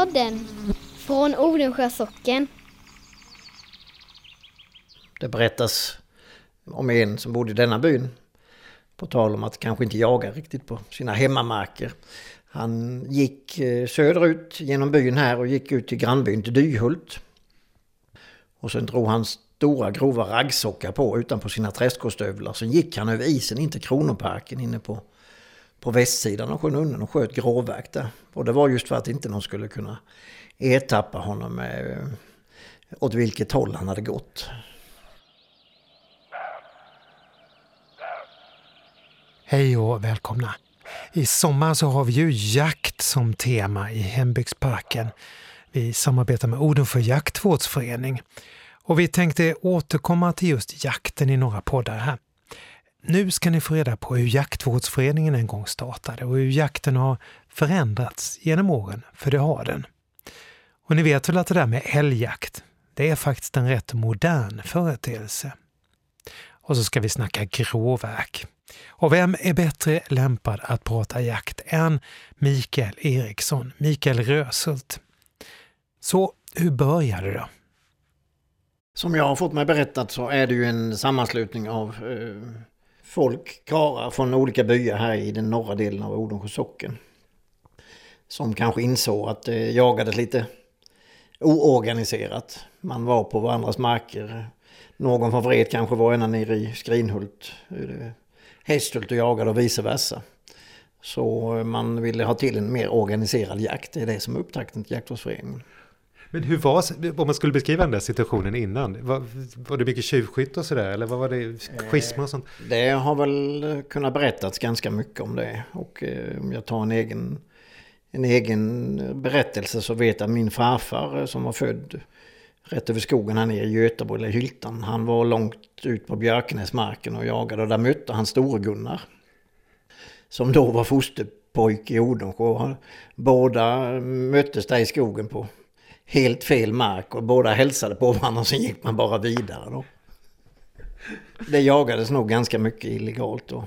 Hembygdspodden från Odensjö socken. Det berättas om en som bodde i denna byn. På tal om att kanske inte jaga riktigt på sina hemmamarker. Han gick eh, söderut genom byn här och gick ut till grannbyn till Dyhult. Och sen drog han stora grova raggsockar på utanpå sina träskostövlar. Sen gick han över isen in till Kronoparken inne på, på västsidan av sjön Unnen och sköt gråverk där. Och det var just för att inte någon skulle kunna ertappa honom med eh, åt vilket håll han hade gått. Hej och välkomna! I sommar så har vi ju jakt som tema i hembygdsparken. Vi samarbetar med Odensjö jaktvårdsförening och vi tänkte återkomma till just jakten i några poddar här. Nu ska ni få reda på hur jaktvårdsföreningen en gång startade och hur jakten har förändrats genom åren, för det har den. Och ni vet väl att det där med älgjakt, det är faktiskt en rätt modern företeelse. Och så ska vi snacka gråverk. Och vem är bättre lämpad att prata jakt än Mikael Eriksson, Mikael Röshult? Så hur började det då? Som jag har fått mig berättat så är det ju en sammanslutning av eh, folk, karlar från olika byar här i den norra delen av Odensjö socken. Som kanske insåg att det jagades lite oorganiserat. Man var på varandras marker. Någon från Vret kanske var ena nere i Skrinhult, Hästhult och jagade och vice versa. Så man ville ha till en mer organiserad jakt. Det är det som är upptakten till jaktvårdsföreningen. Men hur var, om man skulle beskriva den där situationen innan, var, var det mycket tjuvskytt och sådär? Eller vad var det, schismer och sånt? Det har väl kunnat berättats ganska mycket om det. Och eh, om jag tar en egen, en egen berättelse så vet jag att min farfar eh, som var född rätt över skogen här nere i Göteborg, eller Hyltan. Han var långt ut på Björkenäsmarken och jagade och där mötte han Store-Gunnar. Som då var fosterpojke i Odensjö. Båda möttes där i skogen på helt fel mark och båda hälsade på varandra och sen gick man bara vidare då. Det jagades nog ganska mycket illegalt då.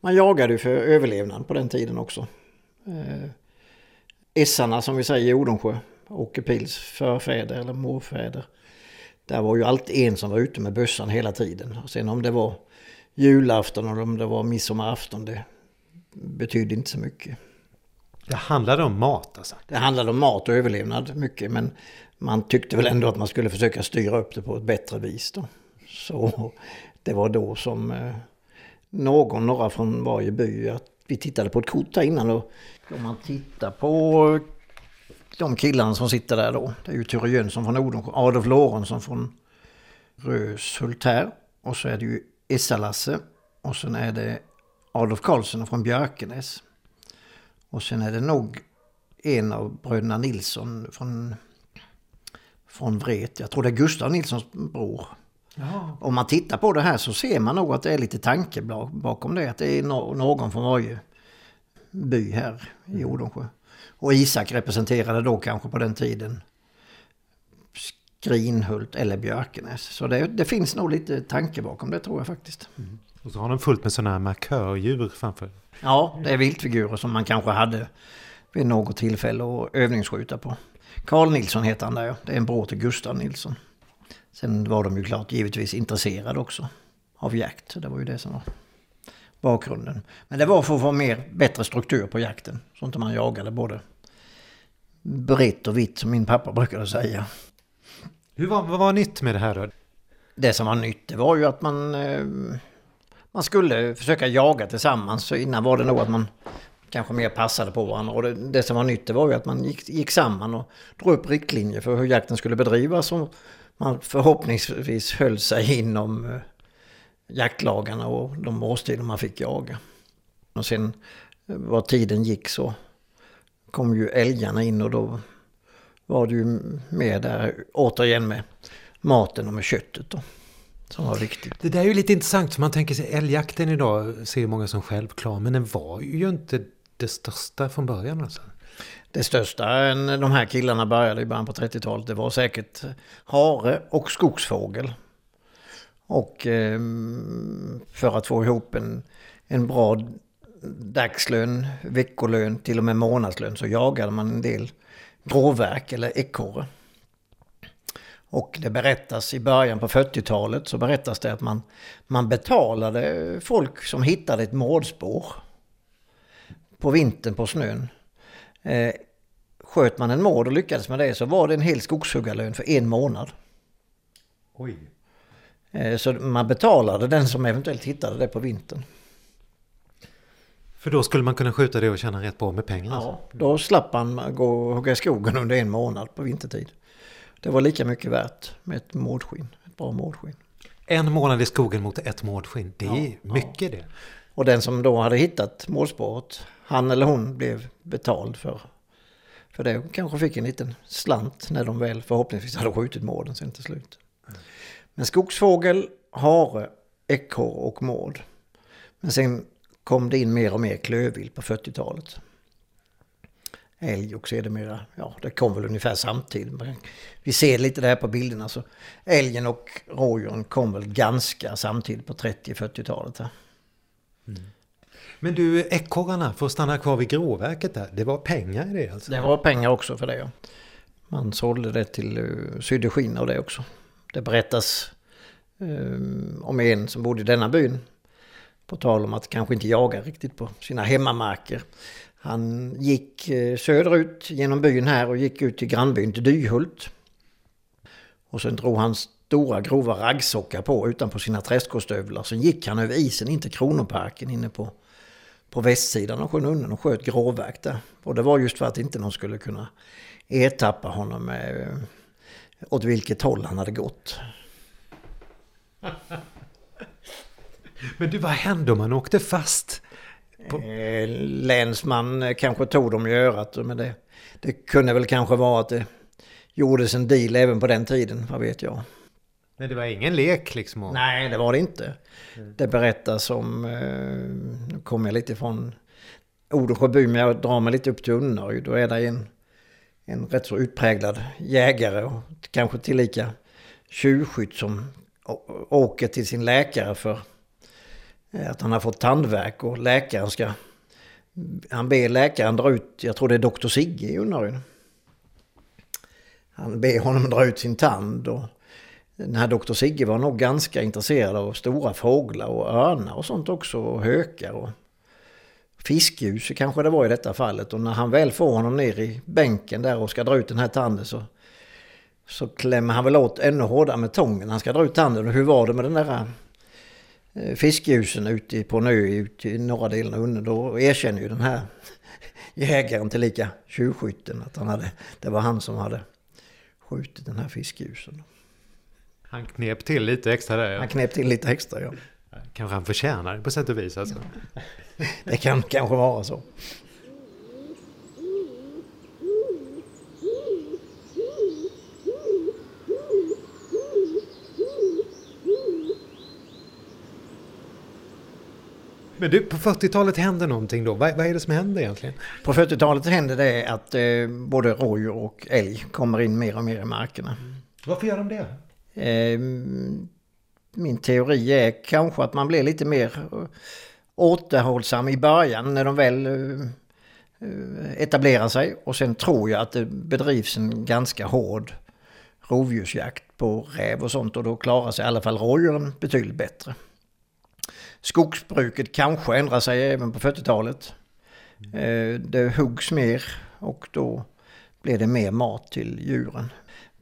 Man jagade ju för överlevnad på den tiden också. Eh, Essarna som vi säger i Odensjö, Åke Pils förfäder eller morfäder. Där var ju alltid en som var ute med bössan hela tiden. Och sen om det var julafton eller om det var midsommarafton, det betydde inte så mycket. Det handlade om mat alltså? Det handlade om mat och överlevnad mycket men man tyckte väl ändå att man skulle försöka styra upp det på ett bättre vis. Då. Så det var då som eh, någon, några från varje by, att vi tittade på ett kort här innan och om man tittar på de killarna som sitter där då. Det är ju Ture Jönsson från Odensjö, Adolf Lorentzon från Röshult här. Och så är det ju Essa-Lasse. Och sen är det Adolf Karlsson från Björkenäs. Och sen är det nog en av bröderna Nilsson från, från Vret. Jag tror det är Gustav Nilssons bror. Ja. Om man tittar på det här så ser man nog att det är lite tanke bakom det. Att det är någon från varje by här i Odensjö. Och Isak representerade då kanske på den tiden Skrinhult eller Björkenäs. Så det, det, finns nog lite tanke bakom det tror jag faktiskt. Mm. Och så har de fullt med sådana här markördjur framför. Ja, det är viltfigurer som man kanske hade vid något tillfälle att övningsskjuta på. Karl Nilsson heter han där Det är en bror till Gustav Nilsson. Sen var de ju klart givetvis intresserade också av jakt. Det var ju det som var bakgrunden. Men det var för att få mer, bättre struktur på jakten. Så inte man jagade både brett och vitt som min pappa brukade säga. Hur var, vad var nytt med det här då? Det som var nytt det var ju att man, eh, man skulle försöka jaga tillsammans. Så innan var det nog att man kanske mer passade på varandra. Och det, det som var nytt det var ju att man gick, gick samman och drog upp riktlinjer för hur jakten skulle bedrivas. Och man förhoppningsvis höll sig inom eh, jaktlagarna och de årstider man fick jaga. Och sen eh, vad tiden gick så kom ju älgarna in och då var det ju med där återigen med maten och med köttet då. Som var viktigt. Det där är ju lite intressant för man tänker sig älgjakten idag ser många som självklar men den var ju inte det största från början alltså. Det största när de här killarna började i början på 30-talet det var säkert hare och skogsfågel. Och eh, för att få ihop en, en bra dagslön, veckolön, till och med månadslön så jagade man en del gråverk eller ekorre. Och det berättas i början på 40-talet så berättas det att man, man betalade folk som hittade ett mårdspår på vintern på snön. Eh, sköt man en mård och lyckades med det så var det en hel skogshuggarlön för en månad. Oj. Eh, så man betalade den som eventuellt hittade det på vintern. För då skulle man kunna skjuta det och tjäna rätt bra med pengar? Ja, då slapp man gå och hugga i skogen under en månad på vintertid. Det var lika mycket värt med ett mårdskinn, ett bra mårdskinn. En månad i skogen mot ett mårdskinn, det är Ja, mycket det. Och den som då hade hittat målspåret, han eller hon blev betald för, för det. Kanske fick en liten slant när de väl förhoppningsvis hade skjutit mården sen till slut. Men skogsfågel, hare, ekorre och mård. Men sen kom det in mer och mer klövvilt på 40-talet. Älg och sedermera, ja det kom väl ungefär samtidigt. Vi ser lite det här på bilderna. Så älgen och rådjuren kom väl ganska samtidigt på 30-40-talet. här. Men du, ekorrarna, för att stanna kvar vid gråverket där, det var pengar i det alltså? Det var pengar också för det. Ja. Man sålde det till uh, sydde skinn och det också. Det berättas um, om en som bodde i denna byn. På tal om att kanske inte jaga riktigt på sina hemmamarker. Han gick eh, söderut genom byn här och gick ut till grannbyn till Dyhult. Och sen drog han stora grova raggsockar på utanpå sina träskostövlar. Sen gick han över isen in till Kronoparken inne på, på västsidan av sjön Unnen och sköt gråverk där. Och det var just för att inte någon skulle kunna ertappa honom med åt vilket håll han hade gått. Men du, vad hände om man åkte fast? Eh, länsman eh, kanske tog dem i örat. Men det, det kunde väl kanske vara att det gjordes en deal även på den tiden. Vad vet jag. Men det var ingen lek liksom? och- Nej, det var det inte. Det berättas om, eh, nu kommer jag lite från Odensjöby, men jag drar mig lite upp till Unnaryd. Då är det en, en rätt så utpräglad jägare och kanske tillika tjuvskytt som åker till sin läkare för Eh, att han har fått tandvärk och läkaren ska... Han ber läkaren dra ut, jag tror det är doktor Sigge i Unnaryd. Han ber honom dra ut sin tand och den här doktor Sigge var nog ganska intresserad av stora fåglar och örnar och sånt också och hökar och fiskljus kanske det var i detta fallet. Och när han väl får honom ner i bänken där och ska dra ut den här tanden så, så klämmer han väl åt ännu hårdare med tången. Han ska dra ut tanden och hur var det med den där fiskljusen ute på en ö ute i norra delen av Unnen? Då erkänner ju den här jägaren tillika tjuvskytten att han hade, det var han som hade skjutit den här fiskljusen. Han knep till lite extra där. Han Ja. knep till lite extra ja. Kanske han förtjänar det på sätt och vis alltså. Det kan kanske vara så. Men du, på 40-talet hände någonting då. Vad, vad är det som händer egentligen? På 40-talet hände det att eh, både rådjur och älg kommer in mer och mer i markerna. Varför gör de det? Eh, min teori är kanske att man blir lite mer eh, återhållsam i början när de väl eh, eh, etablerar sig. Och sen tror jag att det bedrivs en ganska hård rovdjursjakt på räv och sånt och då klarar sig i alla fall rådjuren betydligt bättre. Skogsbruket kanske ändrar sig även på 40-talet. Eh, det huggs mer och då blir det mer mat till djuren.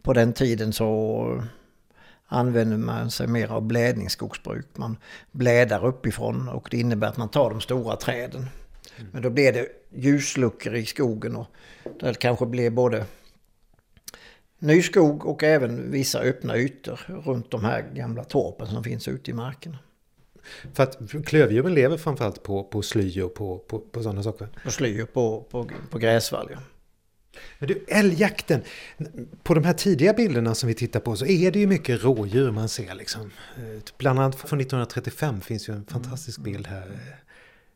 På den tiden så använder man sig mer av blädningsskogsbruk. Man blädar uppifrån och det innebär att man tar de stora träden. Men då blir det ljusluckor i skogen och det kanske blir både ny skog och även vissa öppna ytor runt de här gamla torpen som finns ute i markerna. För att klövdjuren lever framförallt på, på sly och på, på, på sådana saker. Och slyer på, på, på gräsvall. Ja. Men du, älgjakten. På de här tidiga bilderna som vi tittar på så är det ju mycket rådjur man ser liksom. Eh, Bland annat från 1935 finns ju en fantastisk bild här.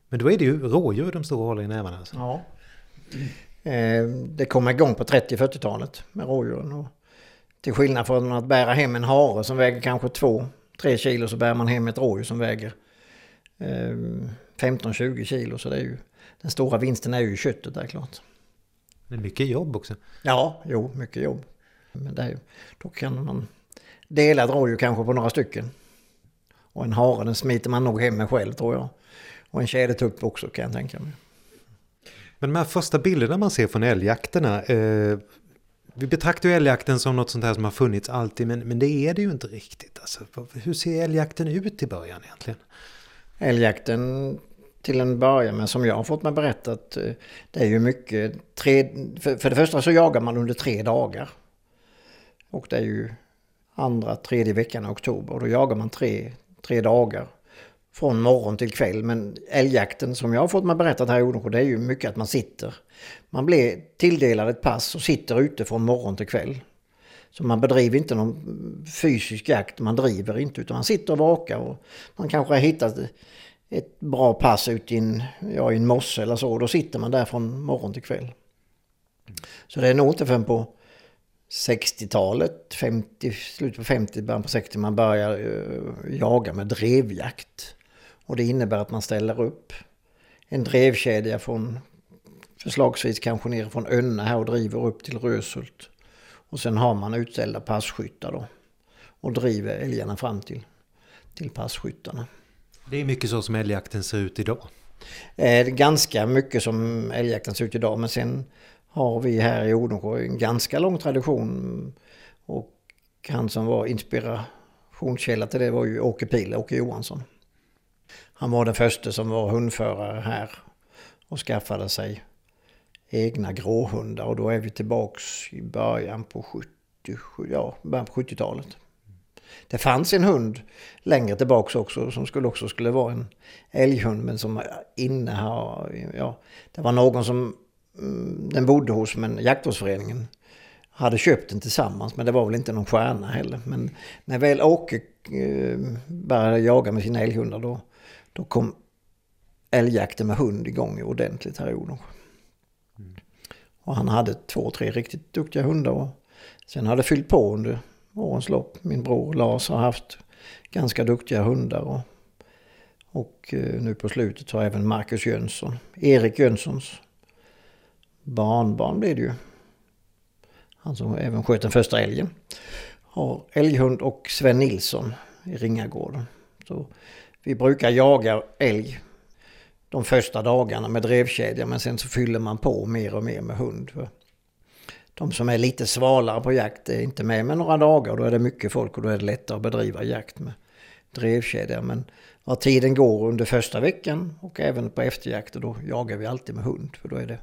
Men då är det ju rådjur de står och håller i nävarna. Alltså. Ja. Eh, Det kom igång på 30-40-talet med rådjuren. Och till skillnad från att bära hem en hare som väger kanske 2-3 kilo så bär man hem ett rådjur som väger eh, 15-20 kilo så det är ju den stora vinsten är ju köttet där klart. Det är mycket jobb också. Ja, jo, mycket jobb. Men det är ju, då kan man dela ett rådjur kanske på några stycken. Och en hare den smiter man nog hem med själv tror jag. Och en tjädertupp också kan jag tänka mig. Men de här första bilderna man ser från älgjakterna. Eh, vi betraktar ju älgjakten som något sånt här som har funnits alltid. Men, men det är det ju inte riktigt. Alltså, hur ser älgjakten ut i början egentligen? Älgjakten till en början men som jag har fått mig berättat. Eh, det är ju mycket, tre, för, för det första så jagar man under tre dagar. Och det är ju andra, tredje veckan i oktober. Och då jagar man tre, tre dagar. Från morgon till kväll. Men älgjakten som jag har fått mig berättat här i Odensjö det är ju mycket att man sitter. Man blir tilldelad ett pass och sitter ute från morgon till kväll. Så man bedriver inte någon fysisk jakt, man driver inte utan man sitter och vakar. Och man kanske har hittat ett bra pass ute i en, ja, i en mosse eller så. Och Då sitter man där från morgon till kväll. Så det är nog inte förrän på 60-talet, 50, slutet på 50, början på 60 man börjar uh, jaga med drevjakt. Och det innebär att man ställer upp en drevkedja från förslagsvis kanske ner från Önne här och driver upp till Röshult. Och sen har man utställda passkyttar då. Och driver älgarna fram till, till passkyttarna. Det är mycket så som älgjakten ser ut idag. Eh, ganska mycket som älgjakten ser ut idag men sen har vi här i Odensjö en ganska lång tradition. Och han som var inspirationskälla till det var ju Åke Pile, Åke Johansson. Han var den första som var hundförare här och skaffade sig egna gråhundar och då är vi tillbaks i början på 70, ja, början på 70-talet. Det fanns en hund längre tillbaks också som skulle också skulle vara en älghund men som innehar, ja, det var någon som mm, den bodde hos men jaktvårdsföreningen hade köpt den tillsammans men det var väl inte någon stjärna heller. Men när väl Åke eh, började jaga med sina älghundar då, då kom älgjakten med hund igång ordentligt här i Odensjö. Och han hade två, tre riktigt duktiga hundar och sen hade fyllt på under årens lopp. Min bror Lars har haft ganska duktiga hundar och, och eh, nu på slutet har även Marcus Jönsson, Erik Jönssons barnbarn blir det ju. Han som även sköt den första älgen. Har älghund och Sven Nilsson i Ringagården. Så vi brukar jaga älg de första dagarna med drevkedja men sen så fyller man på mer och mer med hund. De som är lite svalare på jakt är inte med med några dagar och då är det mycket folk och då är det lättare att bedriva jakt med drevkedja. Men vad tiden går under första veckan och även på efterjakter då jagar vi alltid med hund för då är det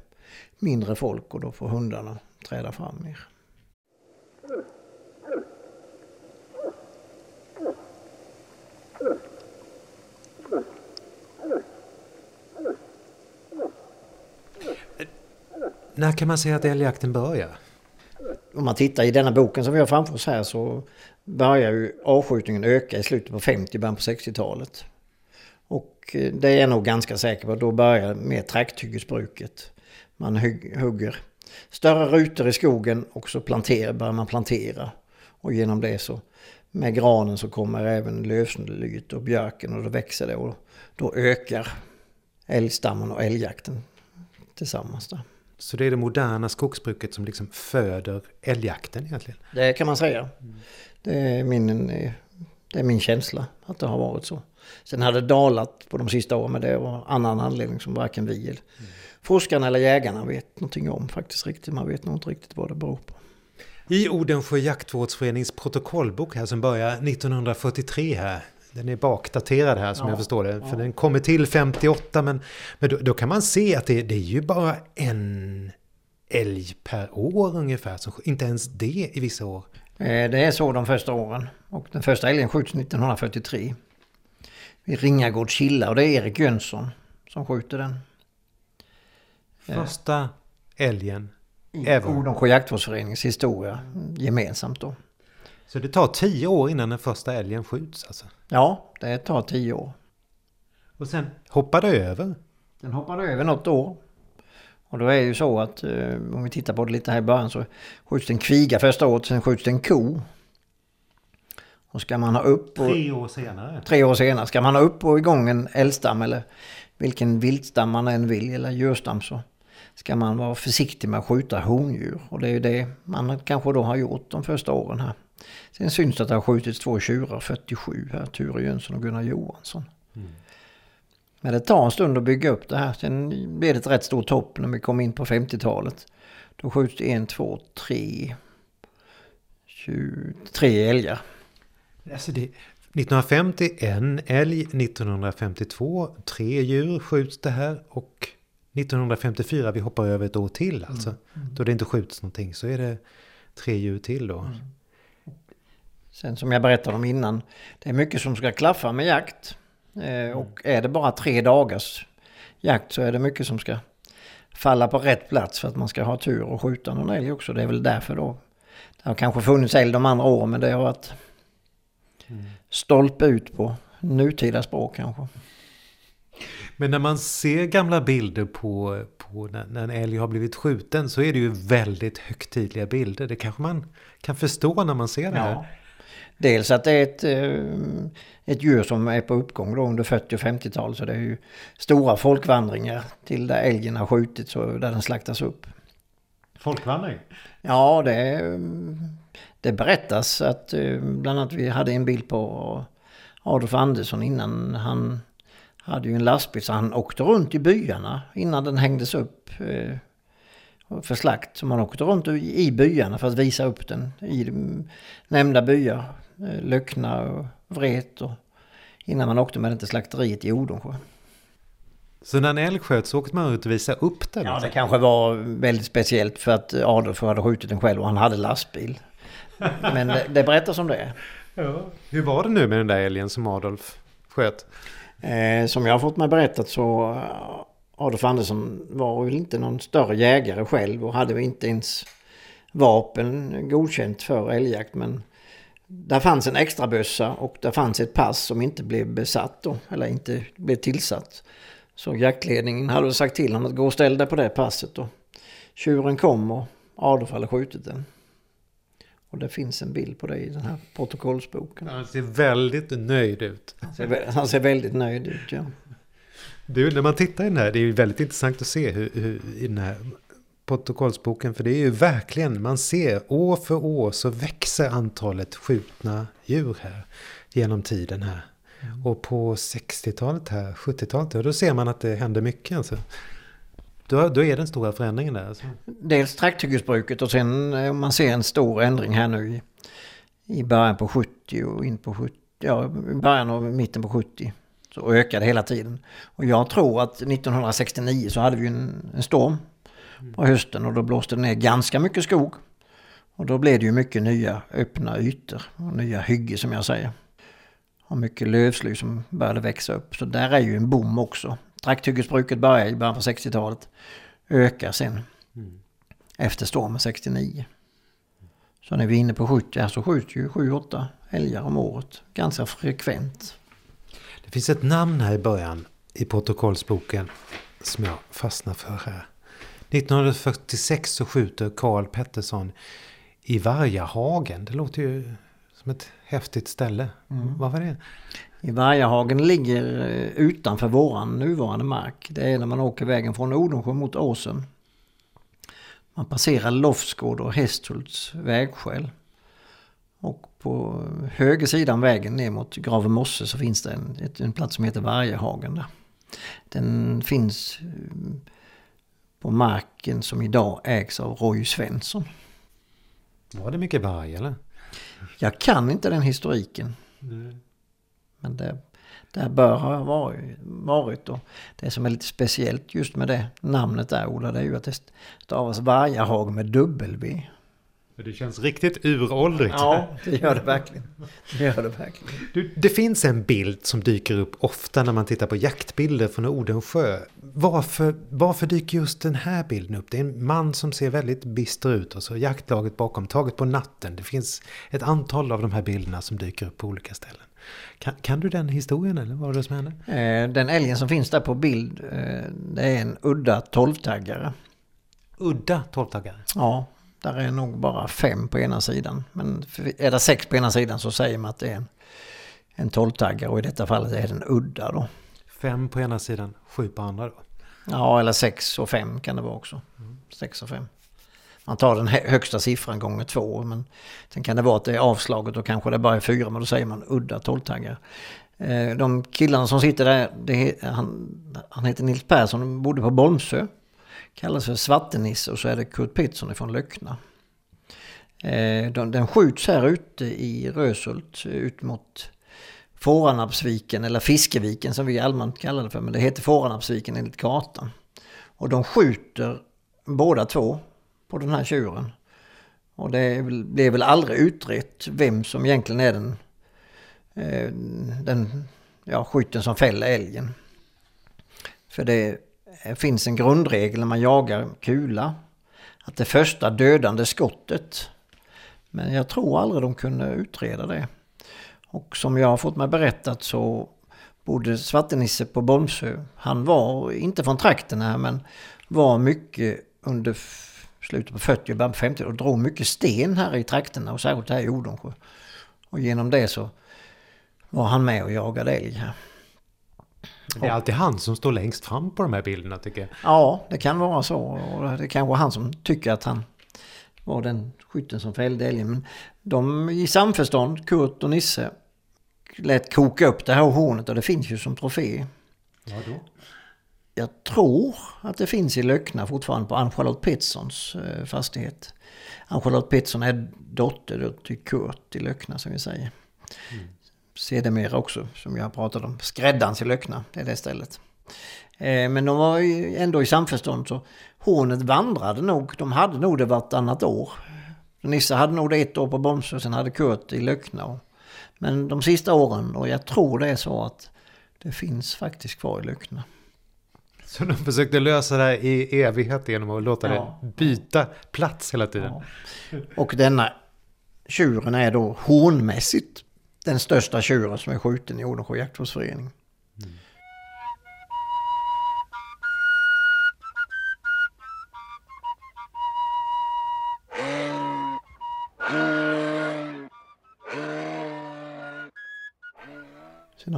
mindre folk och då får hundarna träda fram mer. När kan man säga att älgjakten börjar? Om man tittar i denna boken som vi har framför oss här så börjar ju avskjutningen öka i slutet på 50 början på 60-talet. Och eh, det är jag nog ganska säker på, då börjar mer trakthyggesbruket. Man hugger större rutor i skogen och så planterar, börjar man plantera. Och genom det så med granen så kommer även lövslyet och björken och då växer det och då ökar älgstammen och älgjakten tillsammans där. Så det är det moderna skogsbruket som liksom föder älgjakten egentligen? Det kan man säga. Det är min, det är min känsla att det har varit så. Sen hade det dalat på de sista åren men det var annan anledning som varken vi eller mm. forskarna eller jägarna vet någonting om faktiskt riktigt. Man vet nog inte riktigt vad det beror på. I Odensjö jaktvårdsförenings protokollbok här som börjar 1943 här. Den är bakdaterad här som ja, jag förstår det. För ja. den kommer till 58 men, men då, då kan man se att det, det, är ju bara en älg per år ungefär. Så inte ens det i vissa år. Eh, det är så de första åren. Och den första älgen skjuts 1943. Vid Ringagårdskilla och det är Erik Jönsson som skjuter den. Första älgen i Odensjö jaktvårdsförenings historia gemensamt då. Så det tar tio år innan den första älgen skjuts alltså? Ja, det tar tio år. Och sen hoppar det över? Den hoppar över något år. Och då är det ju så att eh, om vi tittar på det lite här i början så skjuts det en kviga första året, sen skjuts det en ko. Och ska man ha upp och, Tre år senare. tre år senare, ska man ha upp och igång en älgstam eller vilken viltstam man än vill eller djurstam så ska man vara försiktig med att skjuta hondjur. Och det är ju det man kanske då har gjort de första åren här. Sen syns det att det har skjutits två tjurar 47 här, Ture Jönsson och Gunnar Johansson. Men det tar en stund att bygga upp det här. Sen blev det ett rätt stort hopp när vi kom in på 50-talet. Då skjuts det en, två, tre, 20, tre älgar. Alltså det, 1950 en älg, 1952 tre djur skjuts det här och 1954, vi hoppar över ett år till alltså. Då det inte skjuts någonting så är det tre djur till då. Sen som jag berättade om innan, det är mycket som ska klaffa med jakt. Eh, och är det bara tre dagars jakt så är det mycket som ska falla på rätt plats för att man ska ha tur och skjuta någon älg också. Det är väl därför då. Det har kanske funnits älg de andra åren men det har varit stolpe ut på nutida språk kanske. Men när man ser gamla bilder på, på när, när en älg har blivit skjuten så är det ju väldigt högtidliga bilder. Det kanske man kan förstå när man ser det här. Dels att det är ett, eh, ett djur som är på uppgång då under 40 och 50-talet. Så det är ju stora folkvandringar till där älgen har skjutits och där den slaktas upp. Folkvandring? Ja, det, det berättas att eh, bland annat vi hade en bild på Adolf Andersson innan han hade ju en lastbil så han åkte runt i byarna innan den hängdes upp eh, för slakt. Så man åkte runt i byarna för att visa upp den i nämnda byar. eh, Löckna och Vret och innan man åkte med den till slakteriet i Odensjö. Så när en älg sköts så åkte man ut och visade upp den? Ja, det kanske var väldigt speciellt för att Adolf hade skjutit den själv och han hade lastbil. Men det, det berättas om det. Ja. Hur var det nu med den där älgen som Adolf sköt? Eh, som jag har fått mig berättat så eh, Adolf Andersson var väl inte någon större jägare själv och hade väl inte ens vapen godkänt för älgjakt. Men där fanns en extra bössa och där fanns ett pass som inte blev besatt då, eller inte blev tillsatt. Så jaktledningen hade sagt till honom att gå och ställa dig på det passet då. Tjuren kom och Adolf hade skjutit den. Och det finns en bild på det i den här protokollsboken. Han ser väldigt nöjd ut. Han ser, han ser väldigt nöjd ut ja. Du, när man tittar i den här, det är ju väldigt intressant att se hur, hur, i den här protokollsboken. För det är ju verkligen, man ser år för år så växer antalet skjutna djur här genom tiden här. Och på 60-talet här, 70-talet, då ser man att det händer mycket alltså. Då, då är den stora förändringen där. Alltså. Dels trakthyggesbruket och sen eh, om man ser en stor ändring här nu i, i början på 70 och in på 70, ja början och mitten på 70. Så ökar det hela tiden. Och jag tror att 1969 så hade vi en, en storm på hösten och då blåste det ner ganska mycket skog. Och då blev det ju mycket nya öppna ytor och nya hygge som jag säger. Och mycket lövsly som började växa upp. Så där är ju en bom också. Trakthyggesbruket började i början på 60-talet. Ökar sen efter stormen 69. Så när vi är inne på 70 här så skjuts ju 7-8 älgar om året. Ganska frekvent. Det finns ett namn här i början i protokollsboken som jag fastnar för här. 1946 så skjuter Karl Pettersson i Vargahagen. Det låter ju som ett häftigt ställe. Vad var det? I Vargahagen ligger eh, utanför våran nuvarande mark. Det är när man åker vägen från Odensjö mot Åsen. Man passerar Lofsgård och Hästhults vägskäl. Och på höger sidan vägen ner mot Gravemosse så finns det en, en plats som heter Vargahagen. Där. Den finns eh, på marken som idag ägs av Roy Svensson. Var det mycket varg eller? Jag kan inte den historiken. Men det, det bör ha varit, varit och det som är lite speciellt just med det namnet där Ola, det är ju att det stavas Vargahag med W. Det känns riktigt uråldrigt. Ja, det gör det verkligen. Det gör det verkligen. Du, det finns en bild som dyker upp ofta när man tittar på jaktbilder från Odensjö. Varför, varför dyker just den här bilden upp? Det är en man som ser väldigt bister ut och så jaktlaget bakom, taget på natten. Det finns ett antal av de här bilderna som dyker upp på olika ställen. Kan, kan du den historien eller vad var det som hände? Eh, Den älgen som finns där på bild, eh, det är en udda tolvtaggare. Udda tolvtaggare. Ja, Där är nog bara fem på ena sidan. Men är det sex på ena sidan så säger man att det är en, en tolvtaggare och i detta fallet är den udda då. Fem på ena sidan, sju på andra då? Ja, eller sex och fem kan det vara också. Sex och fem. Man tar den högsta siffran gånger två. Men sen kan det vara att det är avslaget och kanske det bara är fyra. Men då säger man udda tolvtaggar. Eh, de killarna som sitter där, det, han, han heter Nils Persson, bodde på Bolmsö. Kallas för Svartenisse och så är det Kurt Pettersson från Löckna. Eh, den, den skjuts här ute i Röshult ut mot Fåranapsviken eller Fiskeviken som vi allmänt kallar det för. Men det heter Fåranapsviken enligt kartan. Och de skjuter båda två på den här tjuren. Och det blev väl aldrig utrett vem som egentligen är den, eh, den ja, skytten som fäller älgen. För det finns en grundregel när man jagar kula. Att det första dödande skottet. Men jag tror aldrig de kunde utreda det. Och som jag har fått mig berättat så bodde Svartenisse på Bolmsö. Han var inte från trakten här men var mycket under slutet på 40 och början på 50 och drog mycket sten här i trakterna och särskilt här i Odensjö. Och genom det så var han med och jagade älg här. Det är alltid han som står längst fram på de här bilderna tycker jag. Ja, det kan vara så. Och det kan vara han som tycker att han var den skytten som fällde älgen. Men de i samförstånd, Kurt och Nisse, lät koka upp det här hornet och det finns ju som trofé. Ja, då? Jag tror att det finns i Löckna fortfarande på Ann-Charlotte Petterssons eh, fastighet. Ann-Charlotte Pettersson är dotter till Kurt i Löckna som vi säger. Mm. Sedermera också, som jag pratade om, Skräddans i Löckna, det är det stället. Eh, men de var ändå i samförstånd så hornet vandrade nog, de hade nog det vartannat år. Nisse hade nog det ett år på Bomsö, sen hade Kurt i Löckna. Men de sista åren, och jag tror det är så att det finns faktiskt kvar i Löckna. Så de försökte lösa det här i evighet genom att låta ja. det byta plats hela tiden? Ja. Och denna tjuren är då hornmässigt den största tjuren som är skjuten i Odensjö jaktvårdsförening. Mm.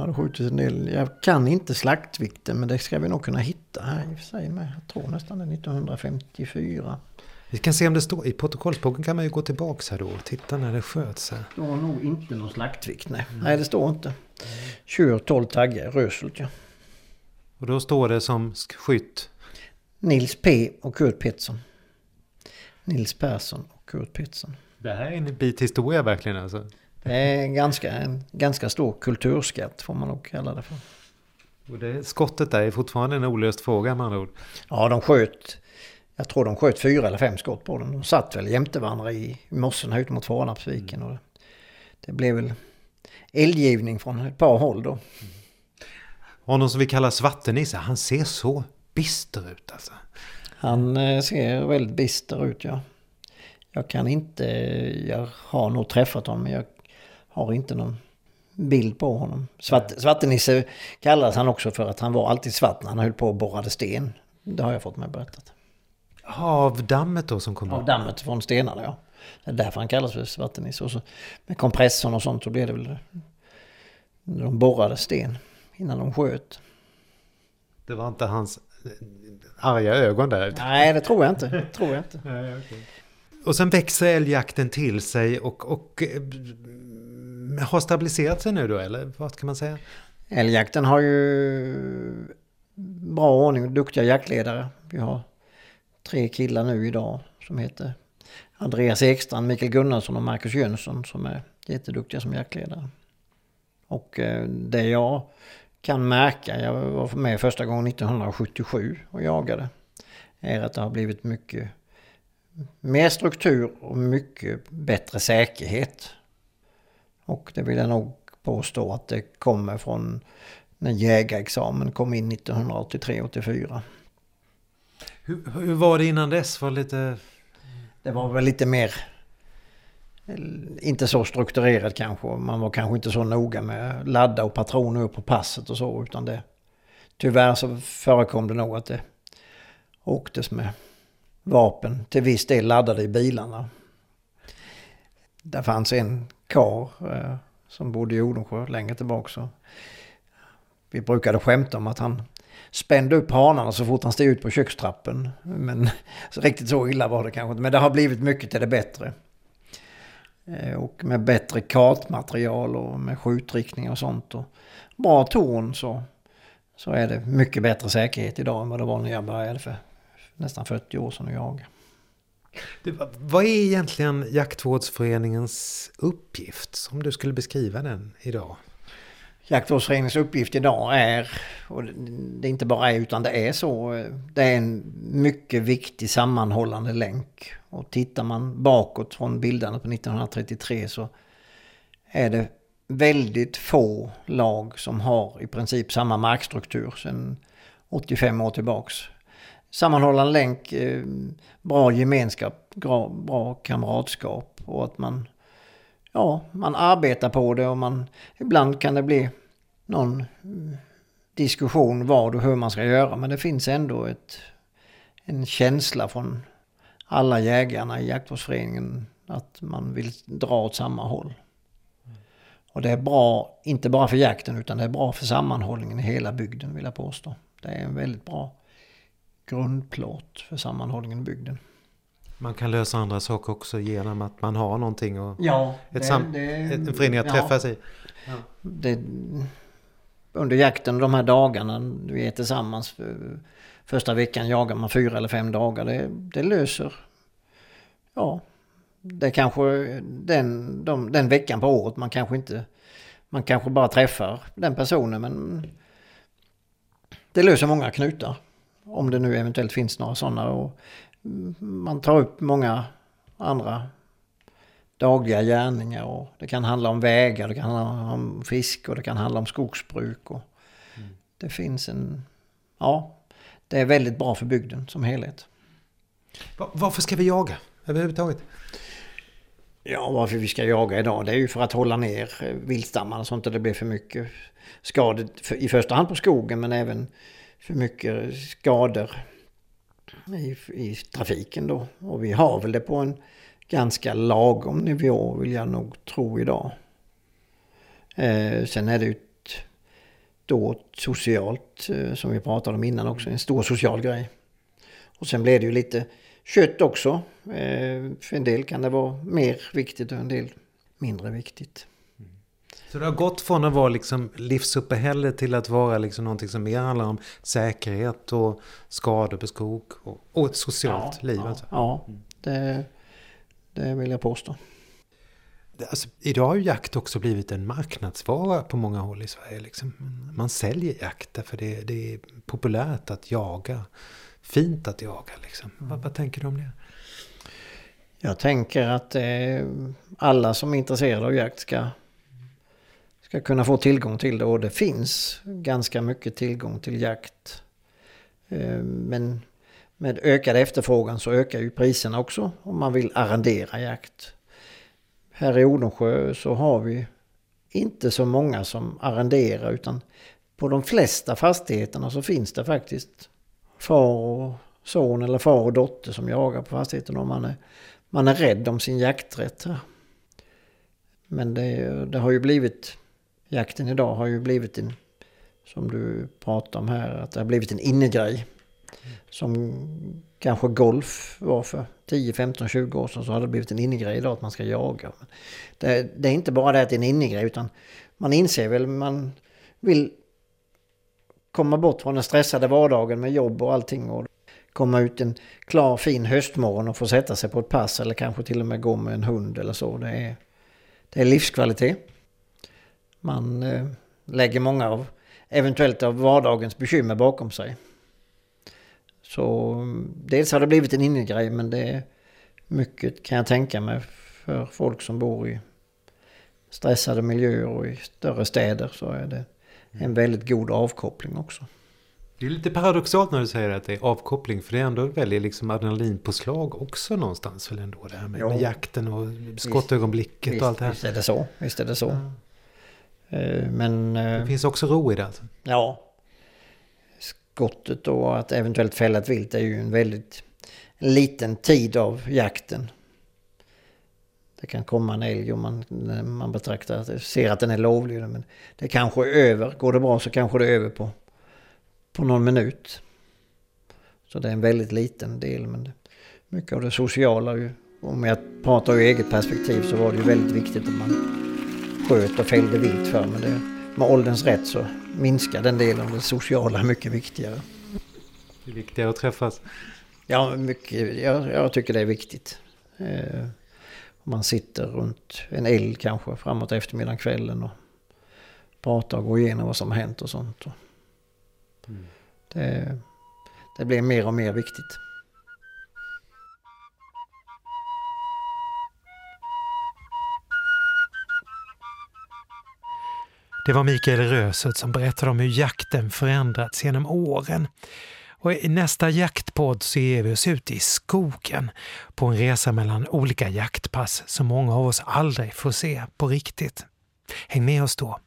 Det skjutits en del. Jag kan inte slaktvikten men det ska vi nog kunna hitta här i och för sig med. Jag tror nästan det är 1954. Vi kan se om det står i protokollsboken kan man ju gå tillbaks här då och titta när det sköts. Här. Det står nog inte någon slaktvikt nej. Mm. Nej det står inte. Tjur 12 taggar, Röshult ja. Och då står det som skytt? Nils P och Kurt Pettersson. Nils Persson och Kurt Pettersson. Det här är en bit historia verkligen alltså. Det är ganska, en ganska stor kulturskatt får man nog kalla det för. Och det skottet där är fortfarande en olöst fråga med andra ord. Ja, de sköt, jag tror de sköt fyra eller fem skott på dem. De satt väl jämte varandra i mossen ut mot Farnapsviken. Mm. det blev väl eldgivning från ett par håll då. Mm. Honom som vi kallar Svartenisse, han ser så bister ut alltså. Han eh, ser väldigt bister ut ja. Jag kan inte, jag har nog träffat honom men jag har inte någon bild på honom. Svart, Svartenisse kallades han också för att han var alltid svart när han höll på och borrade sten. Det har jag fått mig berättat. Av dammet då som kom Av dammet från stenarna ja. Det är därför han kallas för Svartenisse. Och så med kompressorn och sånt så blev det väl... De borrade sten innan de sköt. Det var inte hans arga ögon där? Nej, det tror jag inte. Det tror jag inte. Nej, okay. Och sen växer älgjakten till sig och, och har stabiliserat sig nu då eller vad kan man säga? Älgjakten har ju bra ordning och duktiga jaktledare. Vi har tre killar nu idag som heter Andreas Ekstrand, Mikael Gunnarsson och Marcus Jönsson som är jätteduktiga som jaktledare. Och eh, det jag kan märka, jag var med första gången 1977 och jagade, är att det har blivit mycket mer struktur och mycket bättre säkerhet och det vill jag nog påstå att det kommer från när jägarexamen kom in 1983-84. Hur, hur, var det innan dess? Var lite... Det var väl lite mer... Inte så strukturerat kanske. Man var kanske inte så noga med ladda och patroner upp på passet och så. Utan det, tyvärr så förekom det nog att det åktes med vapen till viss del laddade i bilarna. Det fanns en kar eh, som bodde i Odensjö längre tillbaka. Så vi brukade skämta om att han spände upp hanarna så fort han steg ut på kökstrappen. Men så riktigt så illa var det kanske inte. Men det har blivit mycket till det bättre. Eh, och med bättre kartmaterial och med skjutriktning och sånt. Och bra torn så, så är det mycket bättre säkerhet idag än vad det var när jag började för nästan 40 år sedan och jag. Du, vad är egentligen jaktvårdsföreningens uppgift som du skulle beskriva den idag? Jaktvårdsföreningens uppgift idag är, och det är inte bara är utan det är så, det är en mycket viktig sammanhållande länk. Och tittar man bakåt från bildandet på 1933 så är det väldigt få lag som har i princip samma markstruktur sedan 85 år tillbaks. Sammanhållande länk, eh, bra gemenskap, bra kamratskap och att man ja, man arbetar på det och man, ibland kan det bli någon mm, diskussion vad och hur man ska göra. Men det finns ändå ett, en känsla från alla jägarna i jaktvårdsföreningen att man vill dra åt samma håll. Och det är bra, inte bara för jakten utan det är bra för sammanhållningen i hela bygden vill jag påstå. Det är en väldigt bra grundplåt för sammanhållningen i bygden. Man kan lösa andra saker också genom att man har någonting och ja, ett det, sam, det, en förening att ja, träffas i. Ja. Det, under jakten de här dagarna vi är tillsammans. Första veckan jagar man fyra eller fem dagar. Det, det löser. Ja, det kanske den, de, den veckan på året man kanske inte... Man kanske bara träffar den personen men det löser många knutar. Om det nu eventuellt finns några sådana. Och man tar upp många andra dagliga gärningar. Och det kan handla om vägar, det kan handla om fiske och det kan handla om skogsbruk. Och mm. Det finns en... Ja, det är väldigt bra för bygden som helhet. Varför ska vi jaga överhuvudtaget? Ja, varför vi ska jaga idag det är ju för att hålla ner viltstammarna så att det inte blir för mycket skador. I första hand på skogen men även för mycket skador i, i trafiken då. Och vi har väl det på en ganska lagom nivå vill jag nog tro idag. Eh, sen är det ju då socialt, eh, som vi pratade om innan också, en stor social grej. Och sen blir det ju lite kött också. Eh, för en del kan det vara mer viktigt och en del mindre viktigt. Så det har gått från att vara liksom livsuppehälle till att vara liksom någonting som mer handlar om säkerhet och skador på skog och, och ett socialt ja, liv. Ja, alltså. ja det, det vill jag påstå. Alltså, idag har ju jakt också blivit en marknadsvara på många håll i Sverige. Liksom. Man säljer jakt därför det, det är populärt att jaga. Fint att jaga liksom. Mm. Vad, vad, tänker du om det? Jag tänker att eh, alla som är intresserade av jakt ska ska kunna få tillgång till det och det finns ganska mycket tillgång till jakt. Eh, men med ökad efterfrågan så ökar ju priserna också om man vill arrendera jakt. Här i Odensjö så har vi inte så många som arrenderar utan på de flesta fastigheterna så finns det faktiskt far och son eller far och dotter som jagar på fastigheten och man är, man är rädd om sin jakträtt här. Men det, det har ju blivit jakten idag har ju blivit en, som du pratar om här, att det har blivit en innegrej. Som kanske golf var för 10, 15, 20 år sedan så har det blivit en innegrej idag att man ska jaga. Det, det är inte bara det att det är en innegrej utan man inser väl man vill komma bort från den stressade vardagen med jobb och allting och komma ut en klar fin höstmorgon och få sätta sig på ett pass eller kanske till och med gå med en hund eller så. Det är, det är livskvalitet. Man eh, lägger många av, eventuellt av vardagens bekymmer bakom sig. Så dels har det blivit en innegrej men det är mycket kan jag tänka mig för folk som bor i stressade miljöer och i större städer så är det en väldigt god avkoppling också. Det är lite paradoxalt när du säger att det är avkoppling för det är ändå väldigt liksom adrenalinpåslag också någonstans väl ändå det här med, med jakten och skottögonblicket visst, och allt det här. Visst är det så, visst är det så. Ja. Eh, men... Eh, det finns också ro i det alltså? Ja. Skottet och att eventuellt fälla ett vilt är ju en väldigt, en liten tid av jakten. Det kan komma en älg om man, man betraktar, ser att den är lovlig. Men det kanske är över. Går det bra så kanske det är över på, på någon minut. Så det är en väldigt liten del. Men mycket av det sociala, om jag pratar ur eget perspektiv så var det ju väldigt viktigt att man sköt och fällde vilt för. Men det, med ålderns rätt så minskar den delen. Det sociala är mycket viktigare. Det är viktigare att träffas. Ja, mycket, jag, jag tycker det är viktigt. Eh, man sitter runt en eld kanske framåt eftermiddagen, kvällen och pratar och går igenom vad som har hänt och sånt. Mm. Det, det blir mer och mer viktigt. Det var Mikael Rösut som berättade om hur jakten förändrats genom åren. Och I nästa jaktpodd så ger vi oss ut i skogen på en resa mellan olika jaktpass som många av oss aldrig får se på riktigt. Häng med oss då!